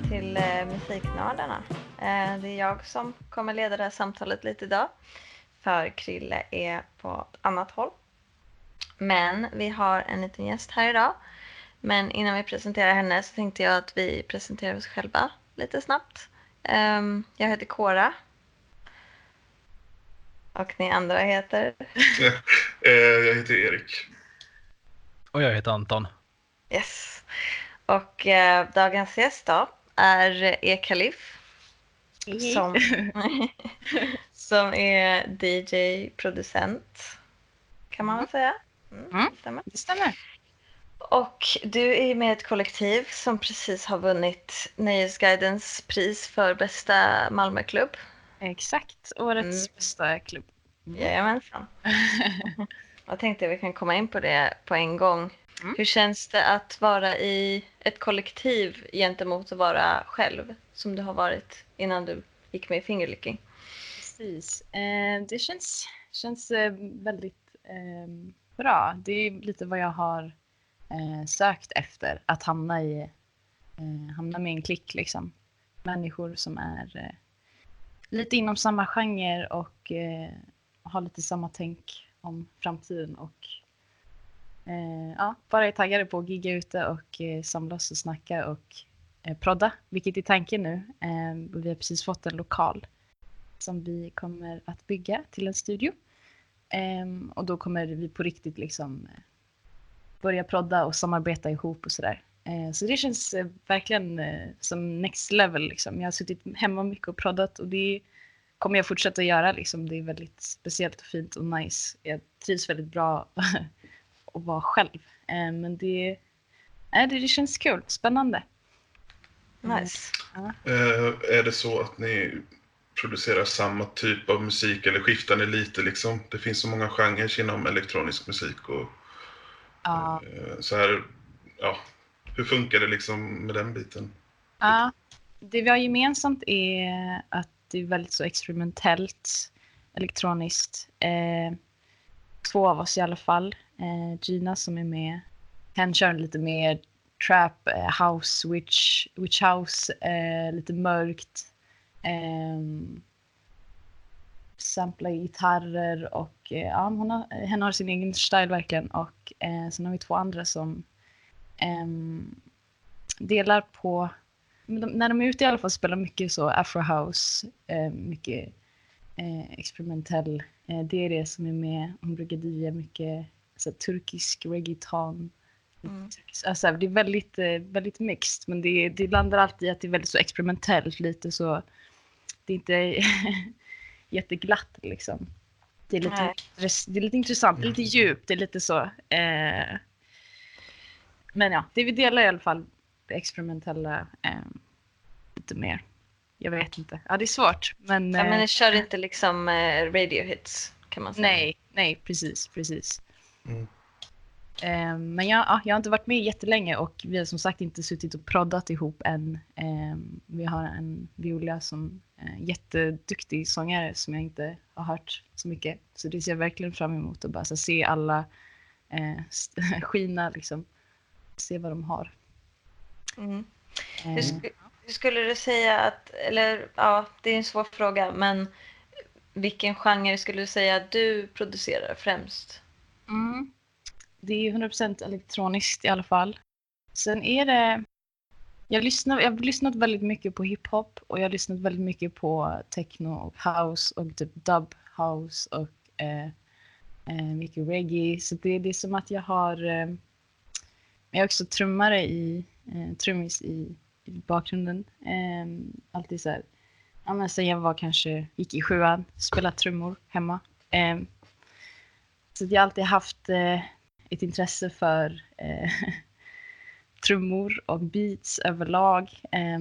välkomna till eh, Musiknördarna. Eh, det är jag som kommer leda det här samtalet lite idag. För Krille är på ett annat håll. Men vi har en liten gäst här idag. Men innan vi presenterar henne så tänkte jag att vi presenterar oss själva lite snabbt. Eh, jag heter Kora. Och ni andra heter? Eh, jag heter Erik. Och jag heter Anton. Yes. Och eh, dagens gäst då är Ekalif. Som, som är DJ-producent. Kan man väl säga? Mm, Mm. stämmer. Det stämmer. Och du är med i ett kollektiv som precis har vunnit Nöjesguidens pris för bästa Malmöklubb. Exakt. Årets Mm. bästa klubb. Jajamensan. Jag tänkte vi kan komma in på det på en gång. Mm. Hur känns det att vara i ett kollektiv gentemot att vara själv som du har varit innan du gick med i Fingerlicking? Precis. Eh, det känns, känns eh, väldigt eh, bra. Det är lite vad jag har eh, sökt efter. Att hamna i eh, hamna med en klick liksom. Människor som är eh, lite inom samma genre och har lite samma tänk om framtiden och eh, ja, bara är taggade på att gigga ute och eh, samlas och snacka och eh, prodda, vilket är tanken nu. Eh, vi har precis fått en lokal som vi kommer att bygga till en studio. Ehm, och då kommer vi på riktigt liksom eh, börja prodda och samarbeta ihop och sådär. Eh, så det känns eh, verkligen eh, som next level liksom. Jag har suttit hemma mycket och proddat och det kommer jag fortsätta göra liksom. Det är väldigt speciellt och fint och nice. Jag trivs väldigt bra att vara själv. Eh, men det, nej, det, det känns kul, spännande. Nice. Eh, är det så att ni producerar samma typ av musik eller skiftar ni lite liksom? Det finns så många genrer inom elektronisk musik och Ja. eh, så här, ja. Hur funkar det liksom med den biten? Ja, det vi har gemensamt är att det är väldigt så experimentellt, elektroniskt. Eh, två av oss i alla fall. Eh, Gina som är med kan köra lite mer trap, eh, house, witch, witch house, eh, lite mörkt. Eh, sampla gitarrer och eh, ja, hon har, henne har sin egen style verkligen. Och eh, sen har vi två andra som eh, delar på de, när de är ute i alla fall spelar mycket så afrohouse, eh, mycket eh, experimentell. Eh, det är det som är med. Hon brukar dia mycket så, här, turkisk reggaeton. Mm. Alltså, det är väldigt, eh, väldigt mixed men det, det landar alltid i att det är väldigt så experimentellt. Lite så, det är inte jätteglatt liksom. Det är, lite, det är lite intressant, är lite djupt, det är lite så. Eh, men ja, det vi delar i alla fall det experimentella eh, lite mer. Jag vet inte. Ja, det är svårt. Men, Ja, men eh, ni kör inte liksom eh, radio hits kan man säga? nej, nej, precis, precis. Mm. Eh, men jag, ja, jag har inte varit med jättelänge och vi har som sagt inte suttit och proddat ihop än. Eh, vi har en Viola som är jätteduktig sångare som jag inte har hört så mycket. Så det ser jag verkligen fram emot att bara så, se alla eh, st- skina liksom. Se vad de har. Mm. Eh, Hur, sk- hur skulle du säga att, eller ja, det är en svår fråga, men vilken genre skulle du säga att du producerar främst? Mm. Det är 100% elektroniskt i alla fall. Sen är det... Jag, lyssnar, jag har lyssnat väldigt mycket på hiphop och jag har lyssnat väldigt mycket på techno och house och typ dub house och eh, eh, mycket reggae. Så det, det är som att jag har... Eh, jag är också trummare i, eh, trummis i, i bakgrunden. Eh, alltid så här, ja men sen jag var kanske, gick i sjuan, spelade trummor hemma. Eh, så jag har alltid haft eh, ett intresse för eh, trummor och beats överlag eh,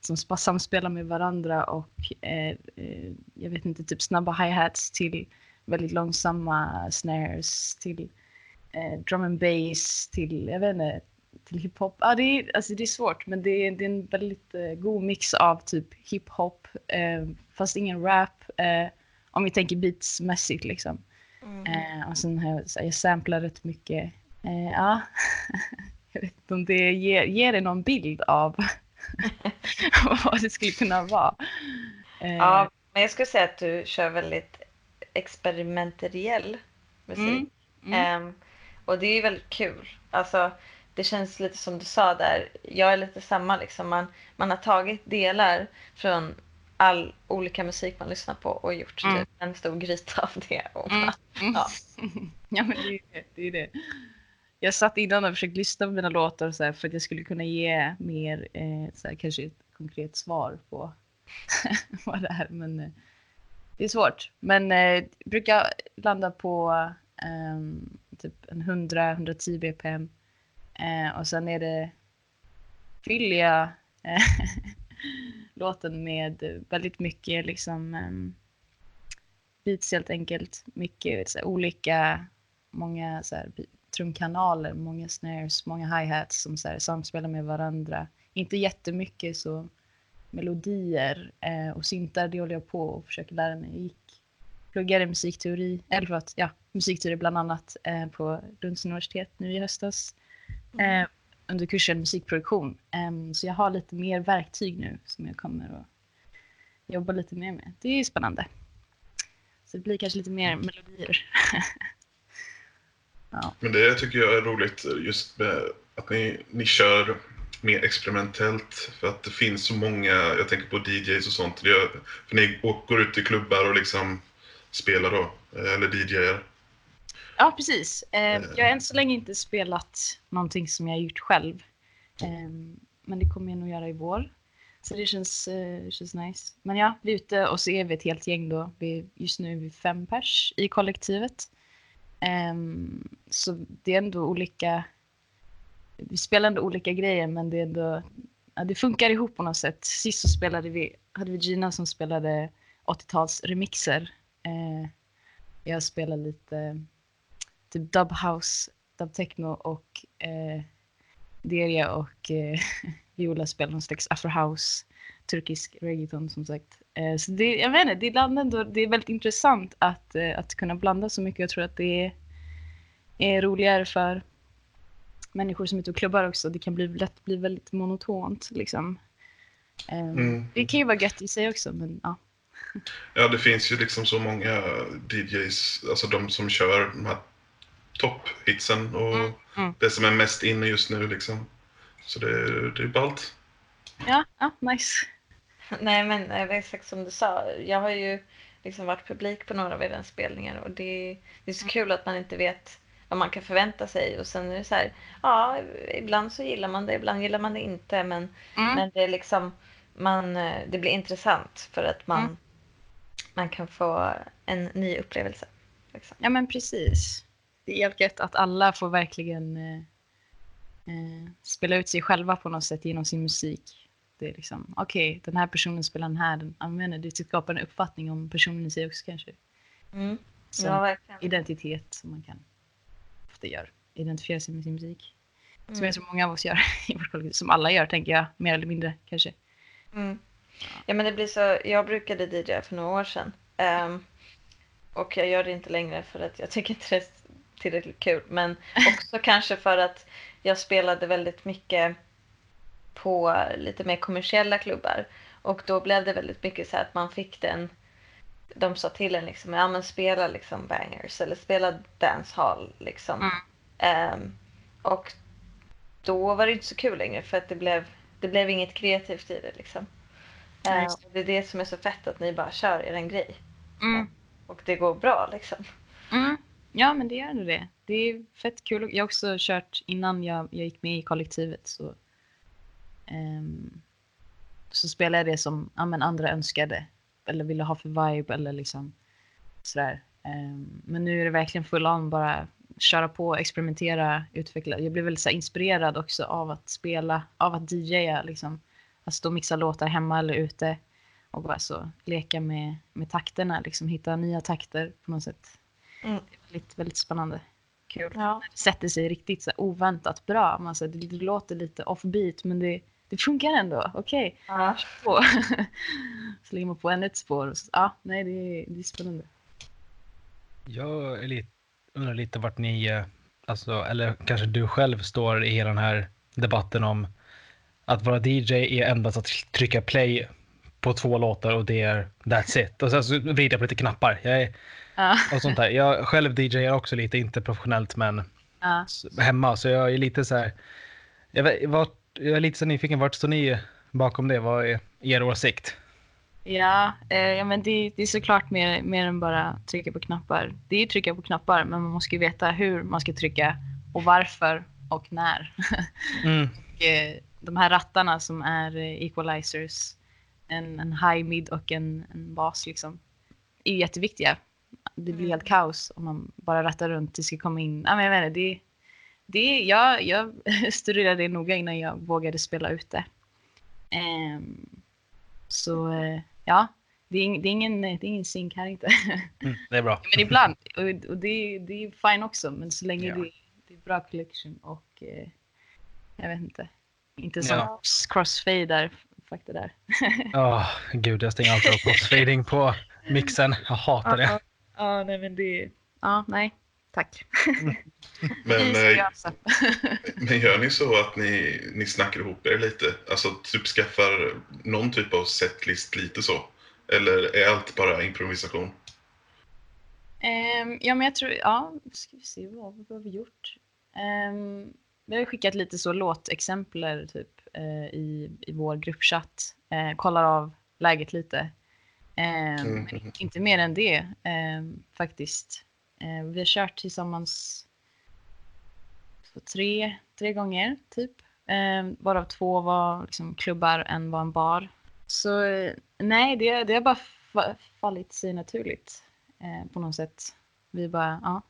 som samspelar med varandra och eh, eh, jag vet inte, typ snabba hi-hats till väldigt långsamma snares till eh, drum and bass till, jag vet inte, till hiphop. Ah, det, är, alltså, det är svårt men det är, det är en väldigt eh, god mix av typ hiphop eh, fast ingen rap eh, om vi tänker beatsmässigt liksom. Mm. Eh, och sen har jag, så jag samplar rätt mycket. Eh, ja, jag vet inte om det ger, ger det någon bild av vad det skulle kunna vara. Eh, Ja, men jag skulle säga att du kör väldigt experimentell musik. Mm. Ehm, och det är ju väldigt kul. Alltså, det känns lite som du sa där. Jag är lite samma liksom. Man, man har tagit delar från all olika musik man lyssnar på och gjort Mm. typ en stor gryta av det. Och Mm, bara, mm. ja. ja, men det är det. det, är det. Jag satt innan och försökte lyssna på mina låtar så här, för att jag skulle kunna ge mer, eh, så här, kanske ett konkret svar på vad det är. Men eh, det är svårt. Men eh, jag brukar landa på ehm, typ en 100-110 bpm. Eh, och sen är det eh, låten med väldigt mycket liksom ehm, beats helt enkelt. Mycket så här, olika, många så här, trumkanaler, många snares, många hi-hats som så här, samspelar med varandra. Inte jättemycket så melodier eh, och syntar, det håller jag på och försöker lära mig. Jag gick, pluggade musikteori, eller förlåt, ja, musikteori bland annat eh, på Lunds universitet nu i höstas eh, under kursen musikproduktion. Så jag har lite mer verktyg nu som jag kommer att jobba lite mer med. Det är spännande. Så det blir kanske lite mer melodier. ja. Men det tycker jag är roligt just med att ni, ni kör mer experimentellt. För att det finns så många, jag tänker på DJs och sånt. För ni går ut i klubbar och liksom spelar då, eh, eller DJar ja, precis. Eh, jag har än så länge inte spelat någonting som jag har gjort själv. Em, men det kommer jag nog göra i vår. Så det känns, eh, känns nice. Men ja, vi är ute och så är vi ett helt gäng då. Vi, just nu är vi fem pers i kollektivet. Em, så det är ändå olika. Vi spelar ändå olika grejer men det är ändå. Ja, det funkar ihop på något sätt. Sist så spelade vi, hade vi Gina som spelade 80-tals remixer. Eh, jag spelade lite typ dub house, dub techno och eh, Deria och eh, Viola spelar någon slags afro house, turkisk reggaeton som sagt. Eh, så det, jag vet inte, det är, ändå, det är väldigt intressant att, eh, att kunna blanda så mycket. Jag tror att det är, är roligare för människor som är ute och klubbar också. Det kan bli, lätt bli väldigt monotont liksom. Eh, Mm. Det kan ju vara gött i sig också, men ja. Ja, det finns ju liksom så många DJs, alltså de som kör de här topphitsen och Mm, mm. det som är mest inne just nu liksom. Så det, det är ballt. Ja, ja, nice. Nej men eh, det är exakt som du sa. Jag har ju liksom varit publik på några av era spelningar och det, det är så kul att man inte vet vad man kan förvänta sig och sen är det så här, ja ibland så gillar man det, ibland gillar man det inte men, Mm. men det är liksom man, eh, det blir intressant för att man, Mm. man kan få en ny upplevelse. Liksom. Ja men precis. Det är helt gött att alla får verkligen eh, eh, spela ut sig själva på något sätt genom sin musik. Det är liksom, okej, den här personen spelar den här, den använder det skapar en uppfattning om personen i sig också kanske. Mm. Som Ja, verkligen. identitet som man kan ofta gör. Identifiera sig med sin musik. Som Mm. jag tror många av oss gör i vårt kollektiv. Som alla gör tänker jag, mer eller mindre kanske. Mm. Ja men det blir så, jag brukade DJa för några år sedan. Ehm, och jag gör det inte längre för att jag tycker inte det är tillräckligt kul. Men också kanske för att jag spelade väldigt mycket på lite mer kommersiella klubbar. Och då blev det väldigt mycket så att man fick den, de sa till en liksom, ja men spela liksom bangers eller spela dancehall liksom. Mm. Ehm, och då var det inte så kul längre för att det blev, det blev inget kreativt i det liksom. Just och det är det som är så fett att ni bara kör er en grej. Mm. Och det går bra liksom. Mm. Ja, men det gör nog det. Det är fett kul. Jag har också kört innan jag, jag gick med i kollektivet så, um, så spelade jag det som ja, men andra önskade eller ville ha för vibe eller liksom sådär. Um, men nu är det verkligen full on bara köra på, experimentera, utveckla. Jag blev väldigt så här, inspirerad också av att spela, av att DJa liksom. Att stå och mixa låtar hemma eller ute och bara så leka med, med takterna, liksom hitta nya takter på något sätt. Mm. Det är väldigt, väldigt spännande. Kul. Ja. Det sätter sig riktigt så här, oväntat bra. Man, så här, det, det låter lite offbeat men det, det funkar ändå. Okej, Ja. på. så lägger man på ännu ett spår. och Så, ja, nej, det, är- det är spännande. Jag är lite, undrar lite vart ni, alltså, eller kanske du själv står i den här debatten om att vara DJ är endast att trycka play på två låtar och det är that's it. Och sen så vrider jag på lite knappar. Jag är, Ja. och sånt där. Jag själv DJar också lite, inte professionellt men Ja. hemma. Så jag är lite så här. Jag, vet, vart, jag är lite så nyfiken, vart står ni bakom det? Vad är er åsikt? Ja, eh, ja men det, det är såklart mer, mer än bara trycka på knappar. Det är ju trycka på knappar, men man måste ju veta hur man ska trycka och varför och när. Mm. Och, eh, de här rattarna som är eh, equalizers, en, en high, mid och en, en bas liksom, är jätteviktiga. Det blir Mm. helt kaos om man bara rattar runt. Det ska komma in. Ja, men jag vet inte, det, det, jag, jag studerade det noga innan jag vågade spela ute. Ehm, så eh, ja, det är, det är ingen, det är ingen synk här inte. Mm, det är bra. Men ibland, och, och det, det är fine också, men så länge Ja. det, det är bra collection och eh, jag vet inte. Inte som Ja. crossfader, det där. Åh, gud, jag stänger alltid av crossfading på mixen. Jag hatar det. Ja, nej men det... Ja, nej. Tack. Men, eh, men gör ni så att ni, ni snackar ihop er lite? Alltså typ skaffar någon typ av setlist lite så? Eller är allt bara improvisation? Ehm, ja, men jag tror... Ja, ska vi se vad, vad har vi gjort? Um, vi har skickat lite så låtexempler typ eh, i, i vår gruppchatt. Uh, kollar av läget lite. Ehm, Mm. Men inte mer än det ehm, faktiskt. Ehm, vi har kört tillsammans två, tre, tre gånger typ. Varav två var liksom klubbar, en var en bar. Så eh, nej, det, det har bara fa- fallit sig naturligt eh, på något sätt. Vi bara, ja,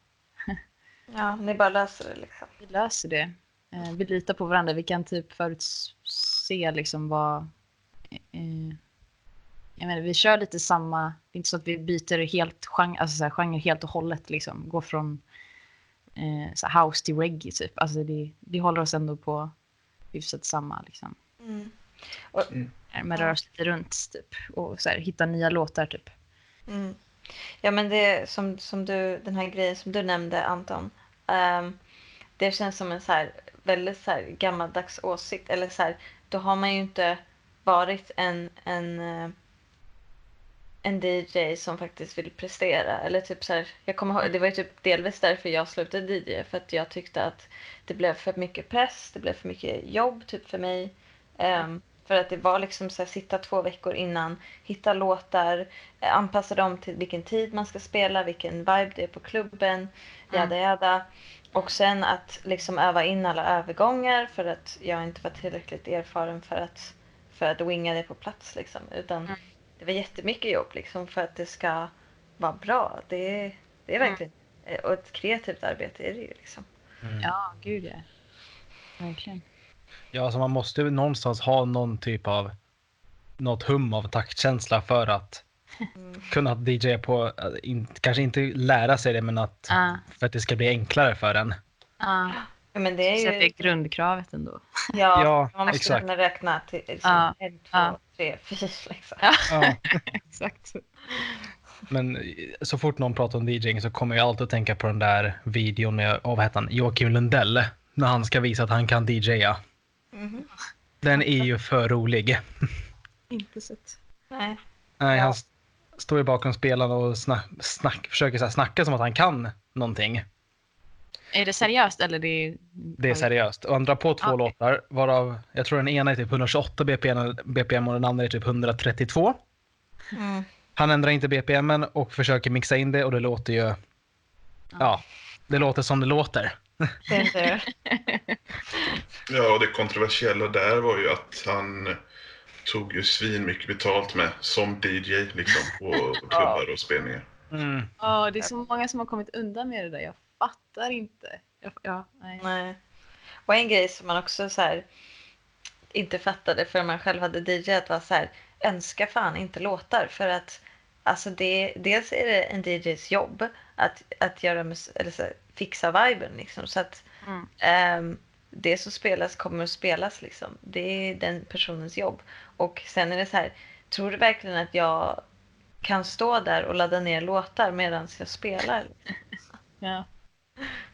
Ja, ni bara löser det liksom. vi löser det. Eh, vi litar på varandra. Vi kan typ förutse liksom vad... Jag menar, vi kör lite samma... Det är inte så att vi byter helt genre, alltså så här, genre helt och hållet. Liksom. Går från eh, så här house till reggae typ. Alltså det, vi håller oss ändå på hyfsat samma. Liksom. Mm. Men rör oss lite runt typ. Och så här, hitta nya låtar typ. Mm. Ja, men det som, som du, den här grejen som du nämnde Anton. ehm, det känns som en så här, väldigt så här, gammaldags åsikt. Eller så här, då har man ju inte varit en, en, eh, en DJ som faktiskt vill prestera. Eller typ så här, jag kommer ihåg, det var ju typ delvis därför jag slutade DJ. För att jag tyckte att det blev för mycket press, det blev för mycket jobb typ för mig. Ehm, för att det var liksom så här, sitta två veckor innan, hitta låtar, eh, anpassa dem till vilken tid man ska spela, vilken vibe det är på klubben, jada jada. Och sen att liksom öva in alla övergångar för att jag inte var tillräckligt erfaren för att, för att winga det på plats liksom. Utan Mm. Det var jättemycket jobb liksom för att det ska vara bra. Det, det är Mm. verkligen, eh, och ett kreativt arbete är det ju liksom. Mm. Ja, gud ja. Verkligen. Ja, alltså man måste ju någonstans ha någon typ av något hum av taktkänsla för att Mm. kunna DJ på, äh, in, kanske inte lära sig det, men att Ja, för att det ska bli enklare för en. ja. Ja, Men det Så är att det är ju, grundkravet ändå. ja, Ja, man måste exakt. kunna räkna till liksom, Ja, en, två, ja. tre, fyra liksom. Ja, Ja, exakt. men så fort någon pratar om DJing så kommer jag alltid att tänka på den där videon med, han, Joakim Lundell, när han ska visa att han kan DJa. Mhm. Den är ju för rolig. Inte sett. Nej. Nej, Ja. han står i bakgrundsspelaren och snack, snack, försöker så här snacka som att han kan någonting. Är det seriöst eller det är... Det är seriöst. Och han drar på två Okej. låtar, varav jag tror den ena är typ 128 BPM, BPM och den andra är typ 132. Mm. Han ändrar inte BPMen och försöker mixa in det och det låter ju... Ja, det låter som det låter. Det Ja, och det kontroversiella där var ju att han tog ju svin mycket betalt med som DJ liksom på klubbar och spelningar. Mm. Ja, det är så många som har kommit undan med det där. Jag fattar inte. Jag, ja, nej. Nej. Och en grej som man också så här, inte fattade förrän man själv hade DJat var så här, önska fan inte låtar. För att alltså det, dels är det en DJs jobb att, att göra eller så här, fixa viben. Liksom, så att Mm. ehm, det som spelas kommer att spelas. Liksom. Det är den personens jobb. Och sen är det så här, tror du verkligen att jag kan stå där och ladda ner låtar medan jag spelar? Ja.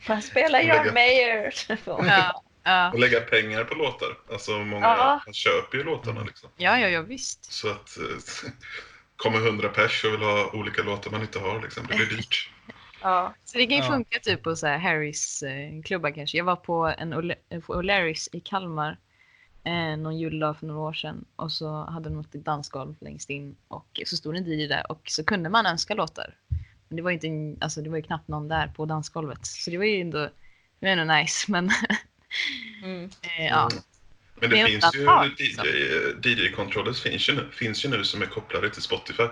Bara spela Lägga- John Mayer! Ja. Ja, Och lägga pengar på låtar. Alltså många Ja. köper ju låtarna liksom. ja, ja, ja visst. Så att eh, kommer hundra pers och vill ha olika låtar man inte har liksom. Det blir dyrt. Ja. Så det kan ju Ja. funka typ på så här Harrys eh, klubbar kanske. Jag var på en O'Larrys i Kalmar eh, någon juldag för några år sedan och så hade de något dansgolv längst in och så stod en DJ där och så kunde man önska låtar. Men det var ju inte, en- alltså det var ju knappt någon där på dansgolvet så det var ju ändå, det var ändå nice men Mm. eh, ja. Mm. Men det Med finns ju undantag, DJ. DJ-controllers finns ju, nu, finns ju nu som är kopplade till Spotify. Eh,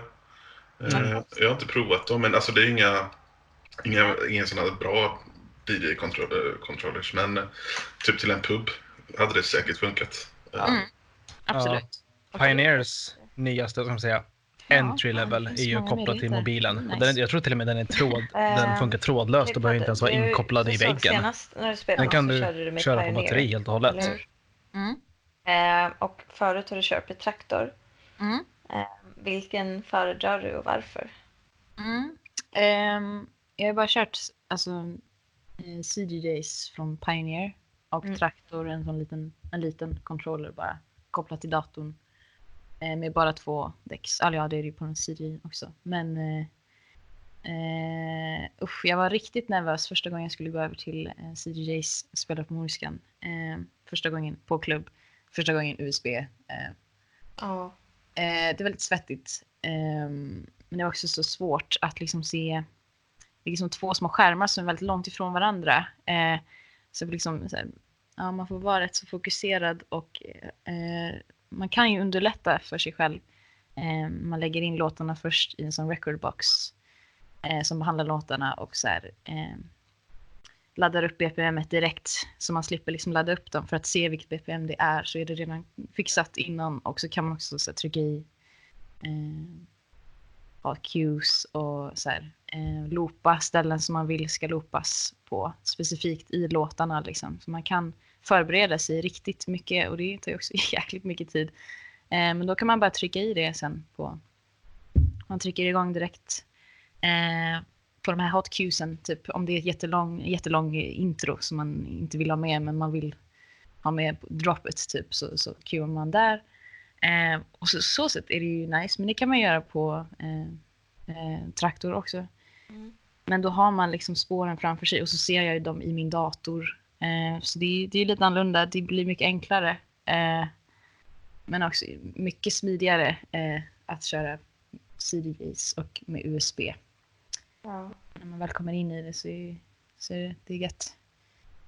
Mm. Jag har inte provat dem, men alltså det är inga, inga, inga sådana bra DJ-controllers. Men eh, typ till en pub hade det säkert funkat. Eh, Mm. Absolut. Pioneers nyaste, man säga, Ja, entry ja, level finns är ju kopplad till mobilen. Nice. Och den, jag tror till och med den är tråd, Eh, den funkar trådlöst och behöver inte ens vara inkopplad i du såg väggen. Senast när du spelade Den kan du körde du med köra på batteri helt och hållet. Mm. Eh, och förut har du kört med traktor. Mm. Eh, vilken föredrar du och varför? Mm. Ehm, jag har bara kört alltså, eh, CDJs från Pioneer och Mm. Traktor, en sån liten, en liten controller bara kopplat till datorn. Eh, med bara två däcks. Alltså, ja, det är det ju på en CD också. Men eh, eh, usch, jag var riktigt nervös första gången jag skulle gå över till eh, CDJs och spela på Moriskan. Eh, första gången på klubb. Första gången USB. Eh, Ja. Eh, det är väldigt svettigt. Ehm, men det är också så svårt att liksom se det är liksom två små skärmar som är väldigt långt ifrån varandra. Så liksom, så här, ja, man får vara rätt så fokuserad och eh, man kan ju underlätta för sig själv. Eh, man lägger in låtarna först i en sån recordbox eh, som behandlar låtarna och så här, eh, laddar upp BPM direkt så man slipper liksom ladda upp dem för att se vilket BPM det är så är det redan fixat innan och så kan man också så här, trycka i eh, ha cues och så här, eh, loopa ställen som man vill ska loopas på specifikt i låtarna liksom. Så man kan förbereda sig riktigt mycket och det tar ju också jäkligt mycket tid. Eh, men då kan man bara trycka i det sen på man trycker igång direkt eh, på de här hot cuesen, typ om det är ett jättelång, jättelång intro som man inte vill ha med men man vill ha med droppet typ så, så cuear man där. Eh, och så, så sätt är det ju nice men det kan man göra på eh, eh, traktor också. Mm. Men då har man liksom spåren framför sig och så ser jag dem i min dator. Eh, så det, det är lite annorlunda, det blir mycket enklare. Eh, men också mycket smidigare eh, att köra CDJs och med USB. Ja. När man väl kommer in i det så är, så är det, det är gött.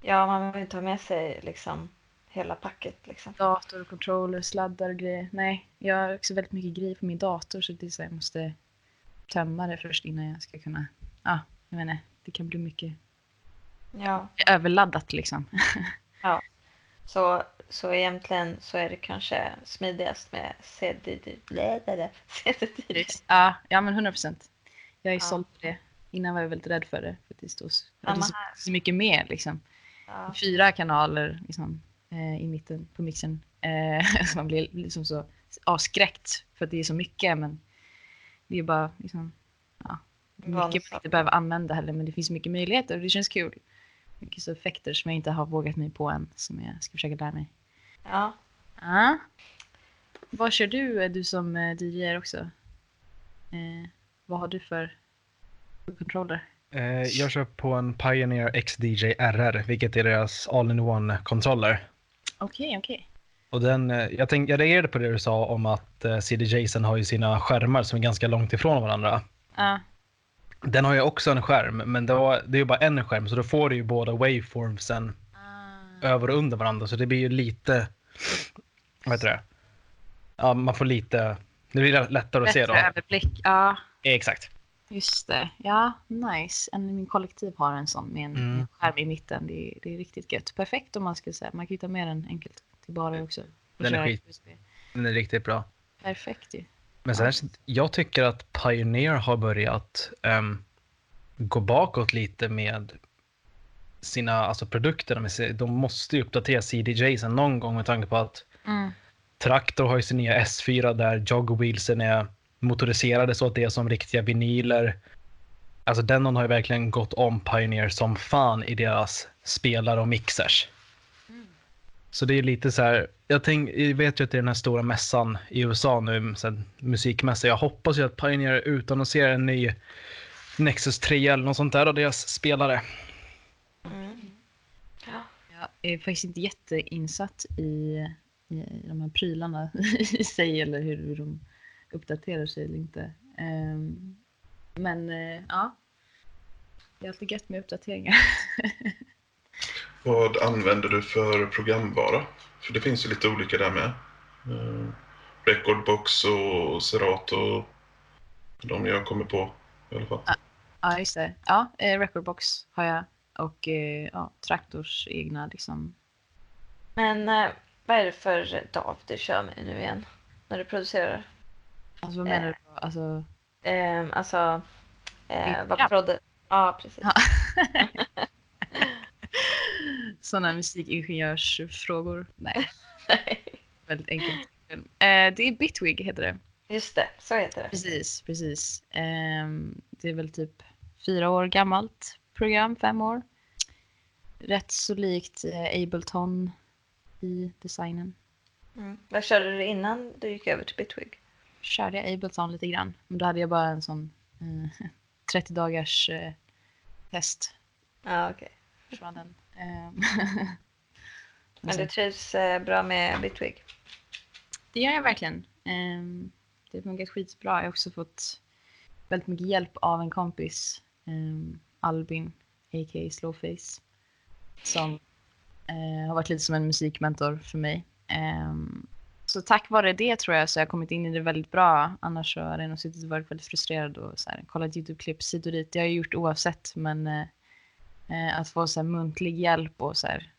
ja, man behöver inte ha med sig liksom hela packet liksom. Dator, controller, sladdar och grejer. Nej, jag har också väldigt mycket grejer på min dator så det är så jag måste tömma det först innan jag ska kunna... Ja, jag inte. Det kan bli mycket Ja, överladdat liksom. så, så egentligen så är det kanske smidigast med CDD. CDD. Ja, ja men 100 procent. Jag är Ja. såld på det. Innan var jag väldigt rädd för det. För det så, ja, det så, mycket mer liksom. Ja. Fyra kanaler liksom, eh, i mitten på mixen. Eh, så man blir liksom så avskräckt för att det är så mycket. Men det är bara liksom, ja, mycket man inte behöver använda heller. Men det finns mycket möjligheter och det känns kul. Mycket så effekter som jag inte har vågat mig på än. Som jag ska försöka lära mig. ja. Ja. Vad kör du, du som eh, DJ också? Eh, vad har du för controller? Eh, jag kör på en Pioneer XDJ RR, vilket är deras all-in-one-controller. Okej, okej. Och den, eh, jag, tänk, jag reagerade på det du sa om att eh, CDJsen har ju sina skärmar som är ganska långt ifrån varandra. Ja, Den har ju också en skärm, men då, det är ju bara en skärm, så då får du ju båda waveformsen Ah. över och under varandra, så det blir ju lite... Vad heter det? Ja, man får lite... Det blir lättare att se Bättre då. överblick. Ja, Exakt. just det. Ja, nice. En min kollektiv har en sån med en Mm. skärm i mitten. Det är, det är riktigt gött. Perfekt om man skulle säga. Man kan ju ta med den enkelt till bara också. Den är skit. Den är riktigt bra. Perfekt ju. Men sen, jag tycker att Pioneer har börjat ehm, gå bakåt lite med sina alltså produkter. De, måste ju uppdatera CDJsen någon gång med tanke på att Mm. Traktor har ju sin nya S4 där jogwheelsen är motoriserade så att det är som riktiga vinyler. Alltså Denon har ju verkligen gått om Pioneer som fan i deras spelare och mixers. Så det är lite så här, jag, tänk, jag vet ju att det är den här stora mässan i USA nu, så här, musikmässa. Jag hoppas ju att Pioneer utannonserar en ny Nexus 3 eller något sånt där av deras spelare. Mm. Ja. Jag är faktiskt inte jätteinsatt i, i de här prylarna i sig eller hur, de uppdaterar sig eller inte. Ehm, men eh, ja, det är alltid gött med uppdateringar. Vad använder du för programvara? För det finns ju lite olika där med. Uh, Recordbox och Serato. De jag kommer på i alla fall. Ja, just det. Ja, eh, Recordbox har jag och eh, ja, Traktors egna liksom. Men eh, vad är det för DAV du kör med nu igen? När du producerar? Alltså vad menar du? då? Alltså, Eh, alltså, eh, vad Ja. prodde... Ja, precis. Ja. sådana musikingenjörsfrågor? Nej, väldigt enkelt. Eh, det är Bitwig heter det. Just det, så heter det. Precis, precis. Ehm, det är väl typ fyra år gammalt program, fem år. Rätt så likt eh, Ableton i designen. Mm. Vad körde du innan du gick över till Bitwig? Körde jag Ableton lite grann, men då hade jag bara en sån eh, 30 dagars eh, test. Ja, okej. Så den. Ehm, Men du trivs eh, bra med Bitwig? Det gör jag verkligen. Ehm, det har funkat skitbra. Jag har också fått väldigt mycket hjälp av en kompis, um, Albin, a.k.a. Slowface, som eh, har varit lite som en musikmentor för mig. Ehm, så tack vare det tror jag så har jag kommit in i det väldigt bra. Annars så hade jag nog suttit och varit väldigt frustrerad och så här, kollat YouTube-klipp hit och dit. Det har jag gjort oavsett, men eh, att få så här, muntlig hjälp och så här,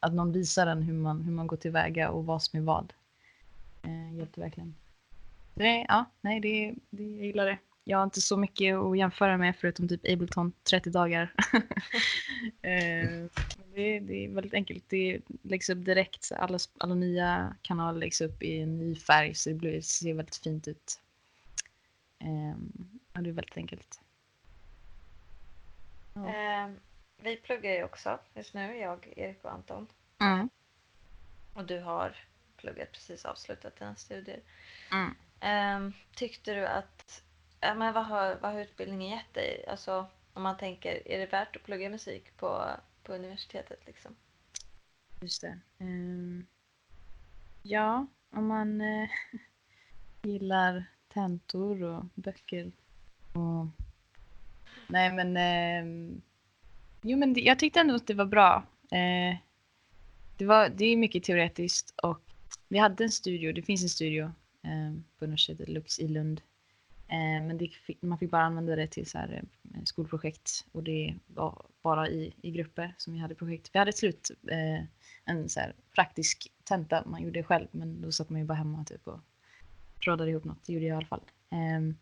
att någon visar en hur man, hur man går tillväga och vad som är vad. Eh, hjälpte verkligen. Det, ja, nej, det, det, jag gillar det. Jag har inte så mycket att jämföra med förutom typ Ableton 30 dagar. eh, det, det är väldigt enkelt. Det läggs upp direkt. så Alla, alla nya kanaler läggs upp i en ny färg så det blir, ser väldigt fint ut. Eh, och det är väldigt enkelt. Eh, vi pluggar ju också just nu, jag, Erik och Anton. Mm. Och du har pluggat precis avslutat dina studier. Mm. Ehm, tyckte du att, ja, men vad har, vad har utbildningen gett dig? Alltså om man tänker, är det värt att plugga musik på, på universitetet liksom? Just det. Ehm, ja, om man eh, gillar tentor och böcker och... Nej men... eh, jo men det, jag tyckte ändå att det var bra. Eh, det, var, det är mycket teoretiskt och vi hade en studio, det finns en studio eh, på universitetet Lux i Lund. Eh, men det, fick- man fick bara använda det till så här, eh, skolprojekt och det var bara i, i grupper som vi hade projekt. Vi hade till slut eh, en så här, praktisk tenta, man gjorde det själv men då satt man ju bara hemma typ och trådade ihop något, det gjorde jag i alla fall. Ehm,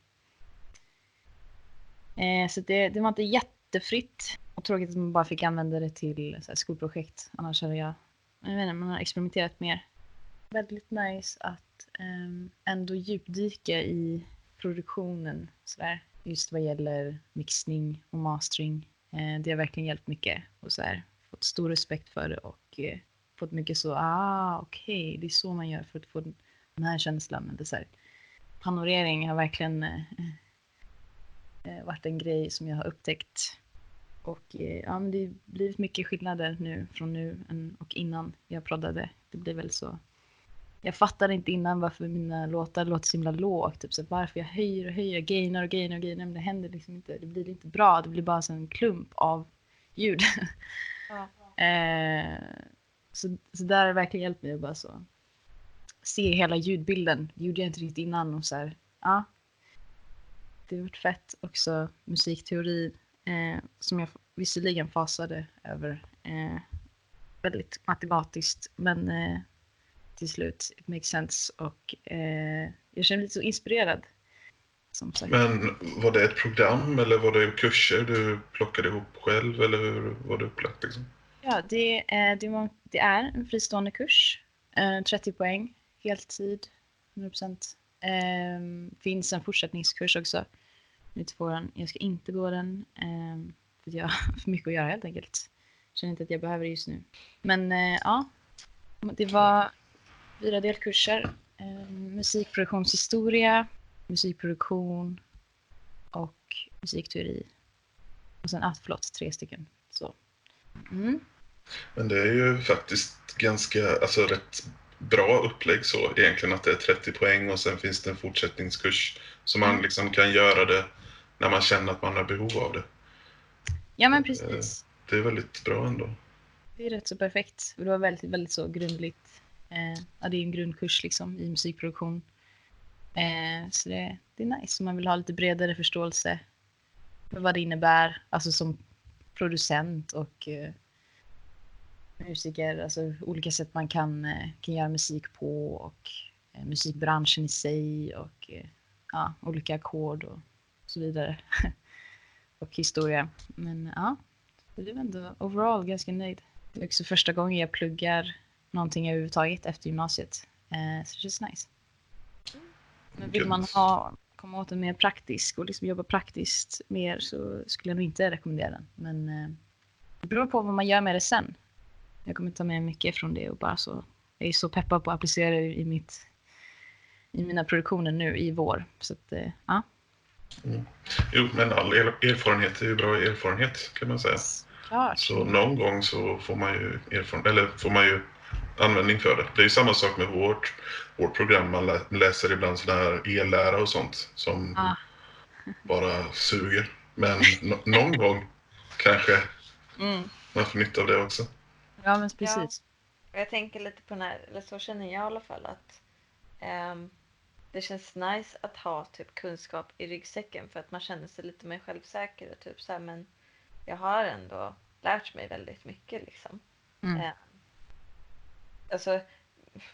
eh, så det, det var inte jättefritt och tråkigt att man bara fick använda det till så här, skolprojekt. Annars hade jag, jag vet inte, man har experimenterat mer. Väldigt nice att eh, ändå djupdyka i produktionen sådär. Just vad gäller mixning och mastering. Eh, det har verkligen hjälpt mycket och så här, fått stor respekt för det och eh, fått mycket så, ah okej, det är så man gör för att få den här känslan. Men det så här, panorering har verkligen eh, eh, varit en grej som jag har upptäckt. Och eh, ja, men det har blivit mycket skillnader nu från nu och innan jag proddade. Det blir väl så. Jag fattade inte innan varför mina låtar låter så himla lågt. Typ så varför jag höjer och höjer, gainar och gainar och gainar. Men det händer liksom inte. Det blir inte bra. Det blir bara så en klump av ljud. Ja. Eh, så, så där har det verkligen hjälpt mig att bara så se hela ljudbilden. Det gjorde jag inte riktigt innan och så här, ja. Det har varit fett också musikteori eh, som jag visserligen fasade över eh, väldigt matematiskt men eh, till slut it makes sense och eh, jag känner mig lite så inspirerad. Som sagt. Men var det ett program eller var det kurser du plockade ihop själv eller hur var det upplagt? Liksom? Ja, det, är- det, är en fristående kurs. Eh, 30 poäng, heltid, 100%. Eh, finns en fortsättningskurs också. Typ nu. Jag ska inte gå den eh, för jag har för mycket att göra helt enkelt. Känner inte att jag behöver det just nu. Men eh, ja, Det var fyra delkurser. Eh, musikproduktionshistoria, musikproduktion och musikteori. Och sen, ah, förlåt, tre stycken. Så. Mm. Men det är ju faktiskt ganska, alltså rätt bra upplägg så egentligen att det är 30 poäng och sen finns det en fortsättningskurs så man Mm. liksom kan göra det när man känner att man har behov av det. Ja, men precis. Det är väldigt bra ändå. Det är rätt så perfekt. Det var väldigt, väldigt så grundligt. Eh, ja, det är en grundkurs liksom i musikproduktion. Eh, så det, det är nice om man vill ha lite bredare förståelse för vad det innebär, alltså som producent och eh, musiker, alltså olika sätt man kan, eh, kan göra musik på och eh, musikbranschen i sig och eh, ja, olika ackord och så vidare. och historia. Men ja, det är ändå overall ganska nöjd. Det är också första gången jag pluggar någonting överhuvudtaget efter gymnasiet. Så det känns nice. Men vill man ha, komma åt en mer praktisk och liksom jobba praktiskt mer så skulle jag nog inte rekommendera den. Men det beror på vad man gör med det sen. Jag kommer ta med mycket från det och bara så. Jag är så peppad på att applicera det i mitt i mina produktioner nu i vår. Så att, eh, ja. Jo, men all er- erfarenhet är ju bra erfarenhet kan man säga. Klart. Så någon gång så får man ju erfaren- eller får man ju användning för det. Det är ju samma sak med vårt, vårt program. Man lä- läser ibland sådana här ellära och sånt som Ah. bara suger. Men nå- någon gång kanske Mm. man får nytta av det också. Ja, men precis. Jag tänker lite på den här, eller så känner jag i alla fall att ehm, det känns nice att ha typ kunskap i ryggsäcken för att man känner sig lite mer självsäker och typ så här, men jag har ändå lärt mig väldigt mycket liksom. Mm. Eh, alltså,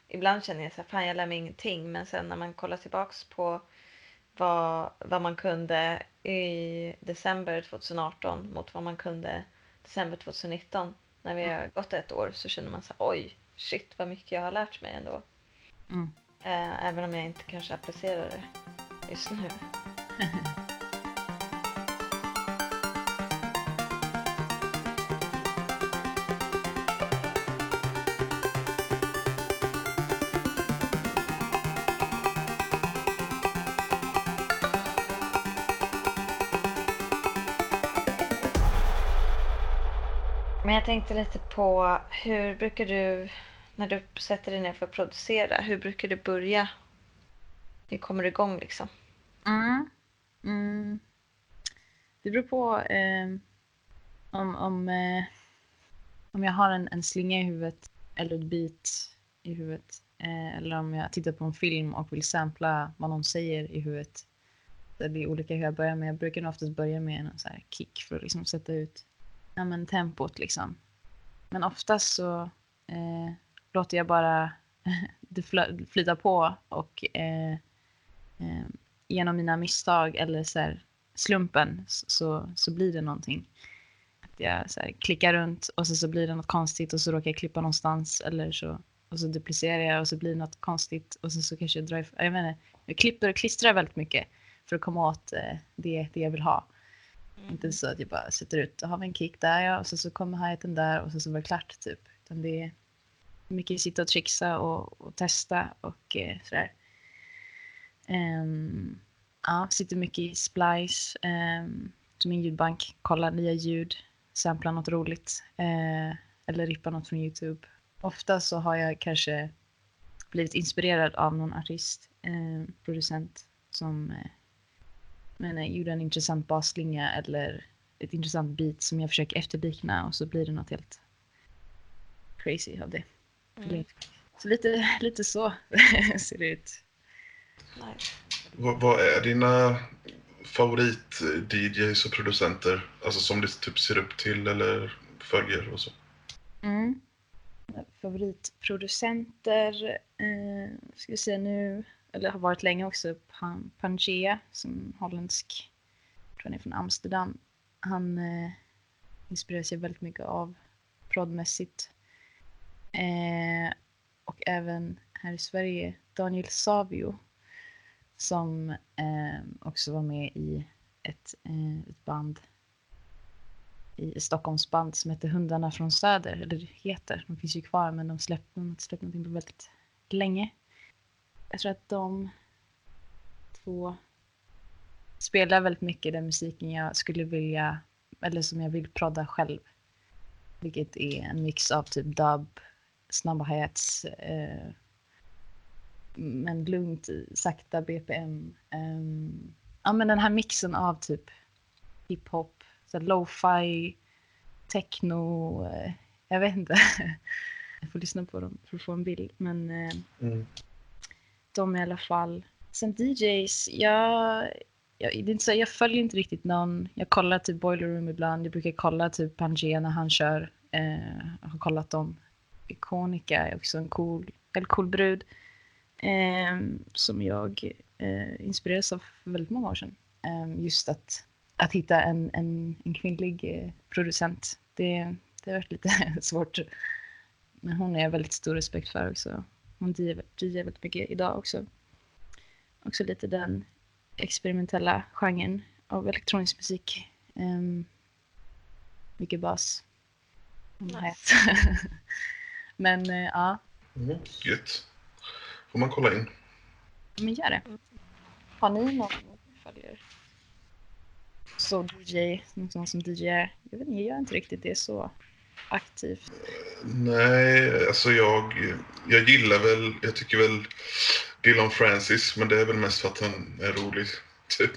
ibland känner jag så här, fan jag lär mig ingenting, men sen när man kollar tillbaks på vad, vad man kunde i december 2018 mot vad man kunde december 2019 när vi har gått ett år så känner man så här, oj, shit vad mycket jag har lärt mig ändå. Mm. Eh, även om jag inte kanske applicerar det just nu. jag tänkte lite på hur brukar du, när du sätter dig ner för att producera, hur brukar du börja? Hur kommer du igång liksom? Mm. Mm. Det beror på eh, om, om, eh, om jag har en, en slinga i huvudet eller ett beat i huvudet. Eh, eller om jag tittar på en film och vill sampla vad någon säger i huvudet. Det blir olika hur jag börjar men Jag brukar nog oftast börja med en så här kick för att liksom sätta ut ja, men tempot. Liksom. Men oftast så eh, låter jag bara det flyta på och eh, eh, genom mina misstag eller så här, slumpen så, så blir det någonting. Att jag så här, klickar runt och så, så blir det något konstigt och så råkar jag klippa någonstans eller så och så duplicerar jag och så blir det något konstigt och så, så kanske jag drar ifrån. jag menar, jag klipper och klistrar väldigt mycket för att komma åt eh, det, det jag vill ha. Mm. Inte så att jag bara sätter ut, då har vi en kick där ja, och så, så kommer hi-haten där och så, så var det klart typ. Utan det är mycket sitta och trixa och, och testa och eh, sådär. Um, ja, sitter mycket i Splice, ehm, um, som min ljudbank, kollar nya ljud, samplar något roligt eh, eller rippar något från Youtube. Ofta så har jag kanske blivit inspirerad av någon artist, eh, producent som eh, men, eh, gjorde en intressant basslinga eller ett intressant beat som jag försöker efterlikna och så blir det något helt crazy av det. Mm. Så lite, lite så ser det ut. Nice. Vad, vad är dina favorit-DJs och producenter? Alltså som du typ ser upp till eller följer och så? Mm. Favoritproducenter eh, ska vi säga nu, eller har varit länge också, Pan- Pangea som holländsk, tror han är från Amsterdam. Han eh, inspireras jag väldigt mycket av prodmässigt. Eh, och även här i Sverige Daniel Savio som eh, också var med i ett, eh, ett band i Stockholms band som heter Hundarna från Söder. Eller heter, de finns ju kvar men de släppte, de har inte släppt någonting på väldigt länge. Jag tror att de två spelar väldigt mycket den musiken jag skulle vilja, eller som jag vill prodda själv. Vilket är en mix av typ dub, snabba hats, eh, men lugnt, sakta BPM. Eh, ja men den här mixen av typ hiphop, lo-fi, techno, eh, jag vet inte. jag får lyssna på dem för att få en bild. Men eh, Mm de i alla fall. Sen DJs, jag, jag, det är inte så, jag följer inte riktigt någon. Jag kollar typ Boiler Room ibland. Jag brukar kolla typ Pangea när han kör. Eh, jag har kollat dem. Iconica är också en cool, eller cool brud. Eh, som jag eh, inspirerades av för väldigt många år sedan. Eh, just att, att hitta en, en, en kvinnlig eh, producent. Det, det har varit lite svårt. Men hon är jag väldigt stor respekt för också. Hon DJar väldigt mycket idag också. Också lite den experimentella genren av elektronisk musik. Um, mycket bas. Nice. Men eh, ja, Mm. Gött. Får man kolla in. men gör det. Har ni någon ni följer? Så DJ, någon som DJ är? Jag vet inte, jag gör inte riktigt det så aktivt. Nej, alltså jag, jag gillar väl, jag tycker väl Dylan Francis, men det är väl mest för att han är rolig. Typ.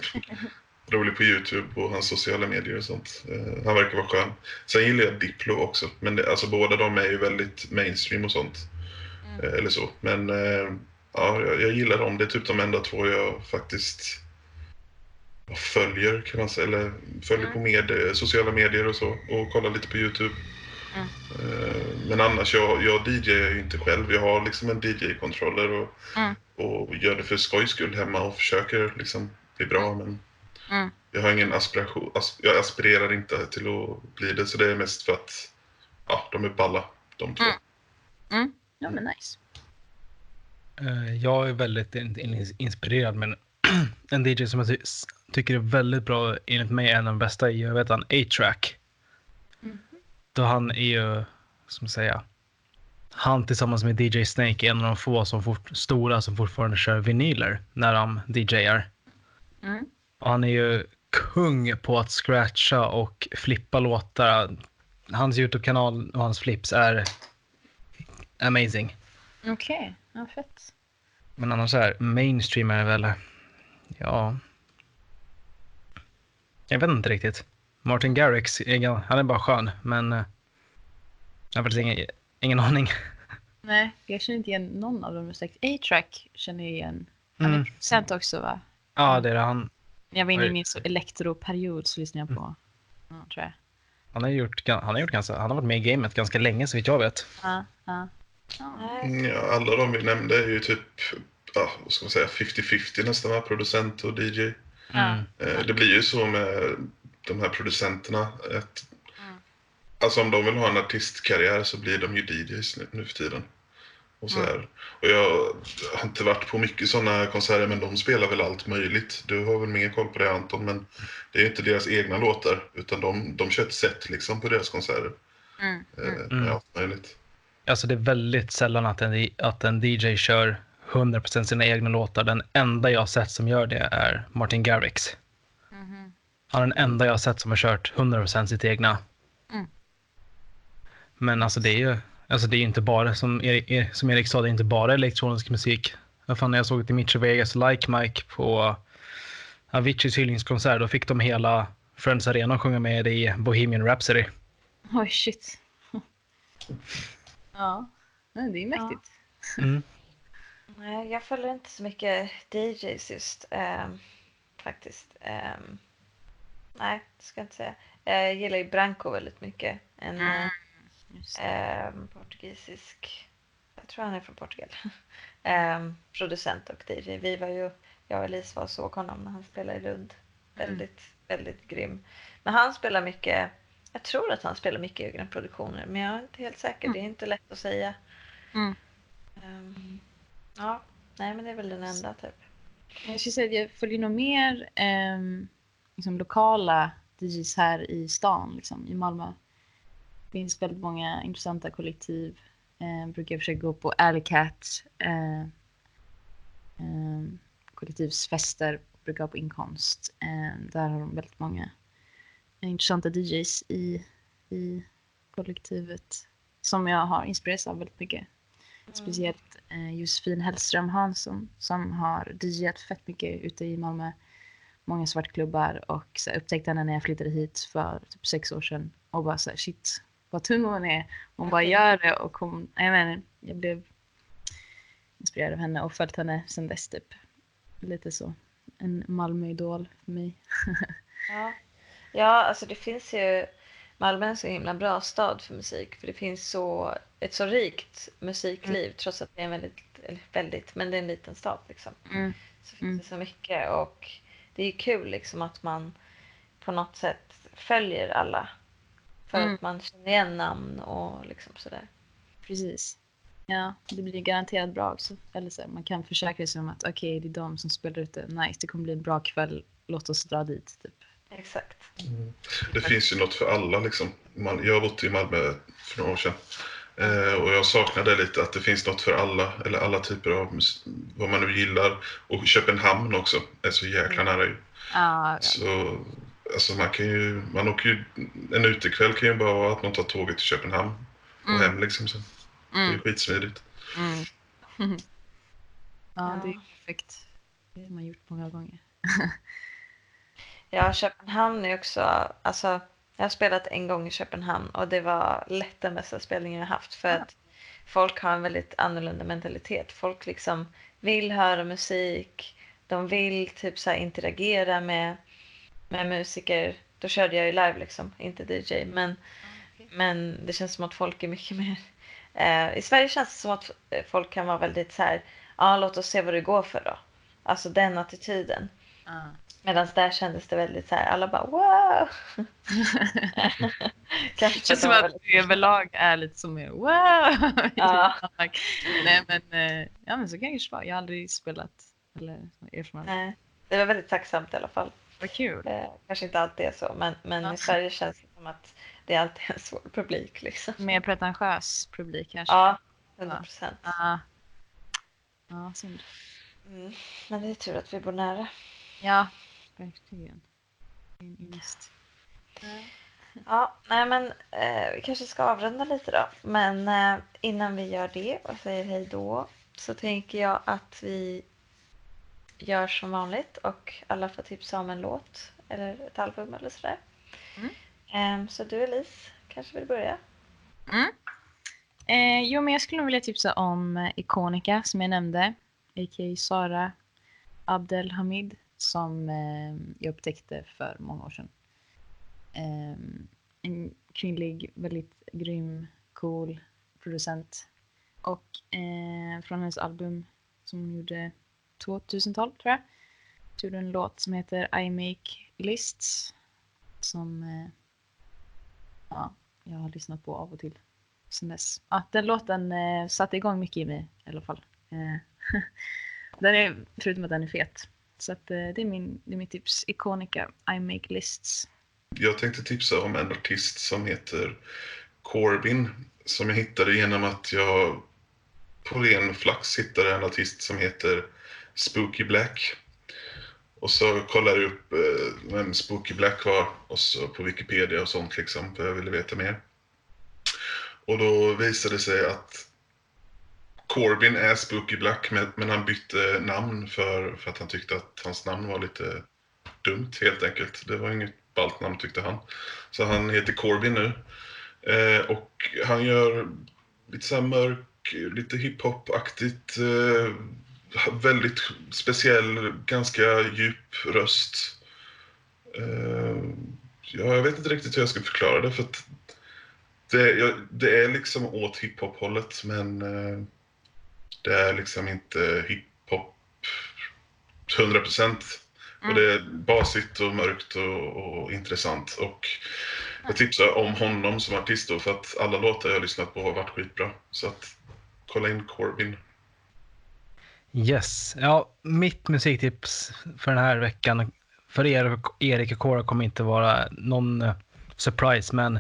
Rolig på Youtube och hans sociala medier och sånt. Eh, han verkar vara skön. Sen gillar jag Diplo också, men det, alltså båda de är ju väldigt mainstream och sånt. Mm. Eh, eller så. Men eh, ja, jag, jag gillar dem. Det är typ de enda två jag faktiskt följer kan man säga. Eller följer Mm. på med, sociala medier och så. Och kollar lite på Youtube. Mm. Men annars, jag, jag DJar ju inte själv. Jag har liksom en DJ-controller och, Mm. och gör det för skojs skull hemma och försöker liksom bli bra. Men Mm. jag har ingen aspiration. As, jag aspirerar inte till att bli det. Så det är mest för att ja, de är balla, de två. Mm. Ja men nice. Eh, Jag är väldigt in- in- inspirerad men en DJ som jag ty tycker är väldigt bra, enligt mig en av de bästa, är jag vet han, A-Track. Då han är ju, som säga, han tillsammans med DJ Snake är en av de få som fort, stora som fortfarande kör vinyler när de DJar. Mm. Och han är ju kung på att scratcha och flippa låtar. Hans YouTube-kanal och hans flips är amazing. Okej, ja fett. Men annars är mainstream är väl, ja. Jag vet inte riktigt. Martin Garrix, han är bara skön, men eh, jag har faktiskt ingen, ingen aning. Nej, jag känner inte igen någon av dem. A-Track känner jag igen. Han är Mm. producent också va? Ja, det är det. Han, När jag var inne i min så elektroperiod så lyssnade jag på, ja, tror jag. han, har gjort, han har gjort ganska, han har varit med i gamet ganska länge så vitt jag vet. Ja, ja. Ja. Mm, alla de vi nämnde är ju typ, ja, vad ska man säga, 50-50 nästan, producent och DJ. Mm. Eh, Det blir ju så med de här producenterna. Att, Mm. Alltså om de vill ha en artistkarriär så blir de ju DJs nu, nu för tiden. Och, så Mm. här. och jag har inte varit på mycket sådana konserter men de spelar väl allt möjligt. Du har väl mer koll på det Anton men det är inte deras egna låtar utan de, de kör ett set liksom på deras konserter. Mm. Eh, Mm. Med allt möjligt. Alltså det är väldigt sällan att en, att en DJ kör 100% sina egna låtar. Den enda jag har sett som gör det är Martin Garrix. Han är den enda jag har sett som har kört 100% sitt egna. Mm. Men alltså det är ju alltså det är ju inte bara, som Erik, Er- som Erik sa, det är inte bara elektronisk musik. Vad fan, när jag såg Dimitri Vegas Like Mike på Aviciis hyllningskonsert, då fick de hela Friends Arena att sjunga med i Bohemian Rhapsody. Oj, shit. ja, men det är mäktigt. Mm. Nej, jag följer inte så mycket DJs just ehm, faktiskt. Ehm, nej, det ska jag inte säga. Eh, Jag gillar ju Branco väldigt mycket. En Mm. Det. ehm, portugisisk, jag tror han är från Portugal, ehm, producent och DJ. Vi var ju, jag och Elise var och såg honom när han spelade i Lund. Väldigt, väldigt grym. Men han spelar mycket, jag tror att han spelar mycket egna produktioner, men jag är inte helt säker. Mm. Det är inte lätt att säga. Mm. Ehm, ja, nej men det är väl den enda typ. Jag skulle säga att jag följer nog mer ehm, liksom lokala DJs här i stan, liksom, i Malmö. Det finns väldigt många intressanta kollektiv. Eh, brukar jag försöka gå på Alley Cat. Eh, eh, kollektivsfester brukar jag på inkomst. Eh, där har de väldigt många intressanta DJs i, i kollektivet som jag har inspirerats av väldigt mycket. Speciellt eh, Josefin Hellström Hansson som har DJat fett mycket ute i Malmö. Många svartklubbar och så här, upptäckte henne när jag flyttade hit för typ sex år sedan och bara så här, shit vad tung hon är. Hon bara gör det och hon, jag menar, jag blev inspirerad av henne och följt henne sedan dess typ. Lite så. En Malmö-idol för mig. Ja. ja, alltså det finns ju Malmö är en så himla bra stad för musik för det finns så ett så rikt musikliv trots att det är en väldigt, eller väldigt, men det är en liten stad liksom. Mm. Så finns Mm. det så mycket och det är kul liksom att man på något sätt följer alla. För Mm. att man känner igen namn och liksom sådär. Precis. Ja, det blir garanterat bra också. Eller så, man kan försäkra sig om att okej, det är de som spelar ute. Nice, det kommer bli en bra kväll. Låt oss dra dit. Typ. Exakt. Det finns ju något för alla liksom. Man, jag har bott i Malmö för några år sedan. Eh, och jag saknade lite att det finns något för alla, eller alla typer av vad man nu gillar. Och Köpenhamn också är så jäkla nära ju. Ah. Så alltså man kan ju, man åker ju, en utekväll kan ju bara vara att man tar tåget till Köpenhamn och Mm. hem liksom. Så det är Mm. skitsmidigt. Mm. ja, Ja. det är perfekt. Det har man gjort många gånger. Ja, Köpenhamn är också, alltså jag har spelat en gång i Köpenhamn och det var lätt den bästa spelningen jag haft för att folk har en väldigt annorlunda mentalitet. Folk liksom vill höra musik, de vill typ så interagera med, med musiker. Då körde jag ju live liksom, inte DJ, men, men det känns som att folk är mycket mer eh, I Sverige känns det som att folk kan vara väldigt så här, ja låt oss se vad det går för då. Alltså den attityden. Ah. Medan där kändes det väldigt så här, alla bara wow! Kanske Det känns som att det överlag är lite som mer wow. Ja. Nej men, eh, ja, men så kan det kanske vara. Jag har aldrig spelat eller erfarenhet. Nej, det var väldigt tacksamt i alla fall. Vad kul. Eh, kanske inte alltid är så, men, men Ja. i Sverige känns det som att det är alltid en svår publik. Liksom. Mer pretentiös publik kanske. Ja, 100 procent. Ja. Ja, synd. Mm. Men det är tur att vi bor nära. Ja, verkligen. En ynnest. Ja, nej men eh, vi kanske ska avrunda lite då. Men eh, innan vi gör det och säger hej då så tänker jag att vi gör som vanligt och alla får tipsa om en låt eller ett album eller sådär. Mm. Ehm, så du Elise kanske vill börja? Eh, jo, men jag skulle nog vilja tipsa om eh, Iconica som jag nämnde. A.k.a. Sara Abdelhamid som eh, jag upptäckte för många år sedan. Eh, en kvinnlig, väldigt grym, cool producent. Och eh, från hennes album som hon gjorde 2012 tror jag. Så gjorde en låt som heter I Make Lists. Som eh, ja, jag har lyssnat på av och till sen dess. Ja, den låten eh, satte igång mycket i mig i alla fall. Eh, den är, förutom att den är fet. Så att, eh, det, är min, det är mitt tips. Iconica, I make lists. Jag tänkte tipsa om en artist som heter Corbin som jag hittade genom att jag på ren flax hittade en artist som heter Spooky Black. Och så kollade jag upp eh, vem Spooky Black var och så på Wikipedia och sånt liksom för jag ville veta mer. Och då visade det sig att Corbin är Spooky Black men, han bytte namn för, för att han tyckte att hans namn var lite dumt helt enkelt. Det var inget ballt namn tyckte han. Så han heter Corbin nu. Eh, och han gör lite så här mörk, lite hiphop-aktigt, eh, väldigt speciell, ganska djup röst. Eh, ja, jag vet inte riktigt hur jag ska förklara det för att det, det är liksom åt hiphop-hållet men eh, det är liksom inte hiphop 100%. Och det är basigt och mörkt och, och intressant. Och jag tipsar om honom som artist då, för att alla låtar jag har lyssnat på har varit skitbra. Så att kolla in Corbin. Yes. Ja, mitt musiktips för den här veckan för er, Erik och Cora kommer inte vara någon eh, surprise, men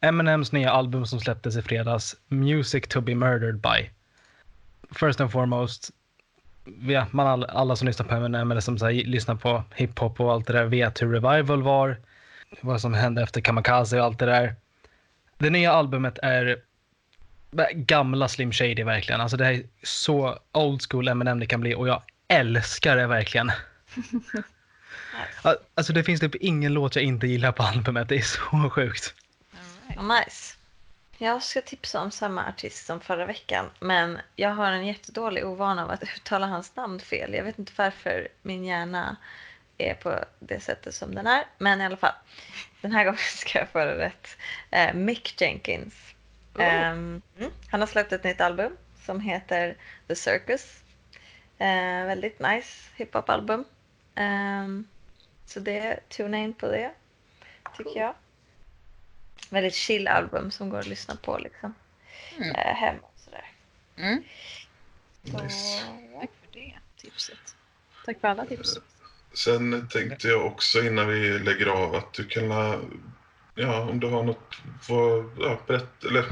Eminems nya album som släpptes i fredags, Music to be murdered by. First and foremost, vet man alla, alla som lyssnar på Eminem eller som så här, lyssnar på hiphop och allt det där vet hur Revival var, vad som hände efter Kamikaze och allt det där. Det nya albumet är gamla Slim Shady verkligen. Alltså det är så old school Eminem det kan bli och jag älskar det verkligen. Alltså det finns typ ingen låt jag inte gillar på albumet. Det är så sjukt. Vad nice. Jag ska tipsa om samma artist som förra veckan, men jag har en jättedålig ovana av att uttala hans namn fel. Jag vet inte varför min hjärna är på det sättet som den är, men i alla fall. Den här gången ska jag få det rätt. Eh, Mick Jenkins. Ehm, mm, han har släppt ett nytt album som heter The Circus. Eh, väldigt nice hiphop-album. Ehm, så det, tuna in på det, tycker jag. Väldigt chill album som går att lyssna på liksom. Mm. Eh, hemma och sådär. Mm. Så, Nice. Tack för det tipset. Tack för alla tips. Sen tänkte jag också innan vi lägger av att du kan, ja om du har något, vad, ja, berätta, eller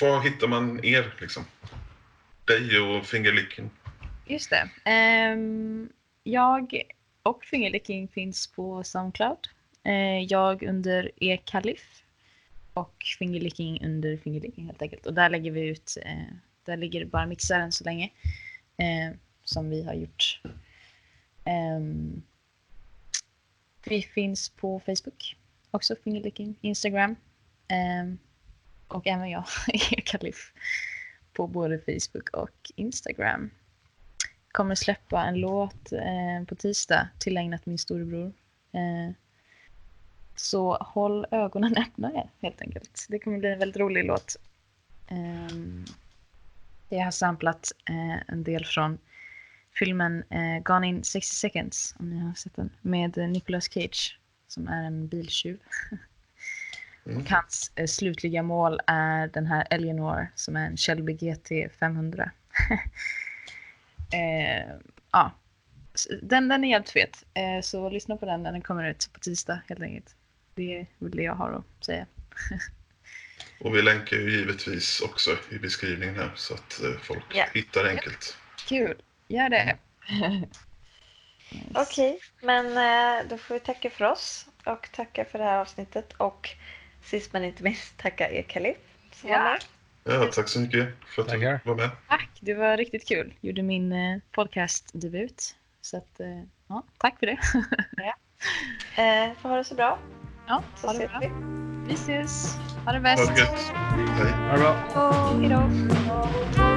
var hittar man er liksom? Dig och Fingerlicking. Just det. Ehm, jag och Fingerlicking finns på Soundcloud. Eh, jag under e-kalif och Fingerlicking under Fingerlicking helt enkelt. Och där lägger vi ut, eh, där ligger bara mixaren så länge eh, som vi har gjort. Ehm, vi finns på Facebook också, Fingerlicking, Instagram ehm, och även jag, e-kalif på både Facebook och Instagram kommer släppa en låt eh, på tisdag tillägnat min storebror. Eh, så håll ögonen öppna helt enkelt. Det kommer bli en väldigt rolig låt. Jag har samplat eh, en del från filmen eh, Gone in 60 seconds, om ni har sett den, med eh, Nicolas Cage som är en biltjuv. Mm. Och hans slutliga mål är den här Eleanor som är en Shelby GT 500. eh, ja. Den, den är jävligt fet. Eh, så lyssna på den när den kommer ut på tisdag helt enkelt. Det är väl det jag har att säga. Och vi länkar ju givetvis också i beskrivningen här så att eh, folk Ja. hittar enkelt. Kul, gör det. Okej, men eh, då får vi tacka för oss och tacka för det här avsnittet och sist men inte minst tacka er Kalif som Ja. var med. Ja, tack så mycket för att Tackar. du var med. Tack, det var riktigt kul. Gjorde min eh, podcastdebut. Så att, eh, ja, tack för det. Eh, får ha det så bra Ja, så ha det bra. vi. Vi ses. Ha det bäst. Ha det bra. Hej då!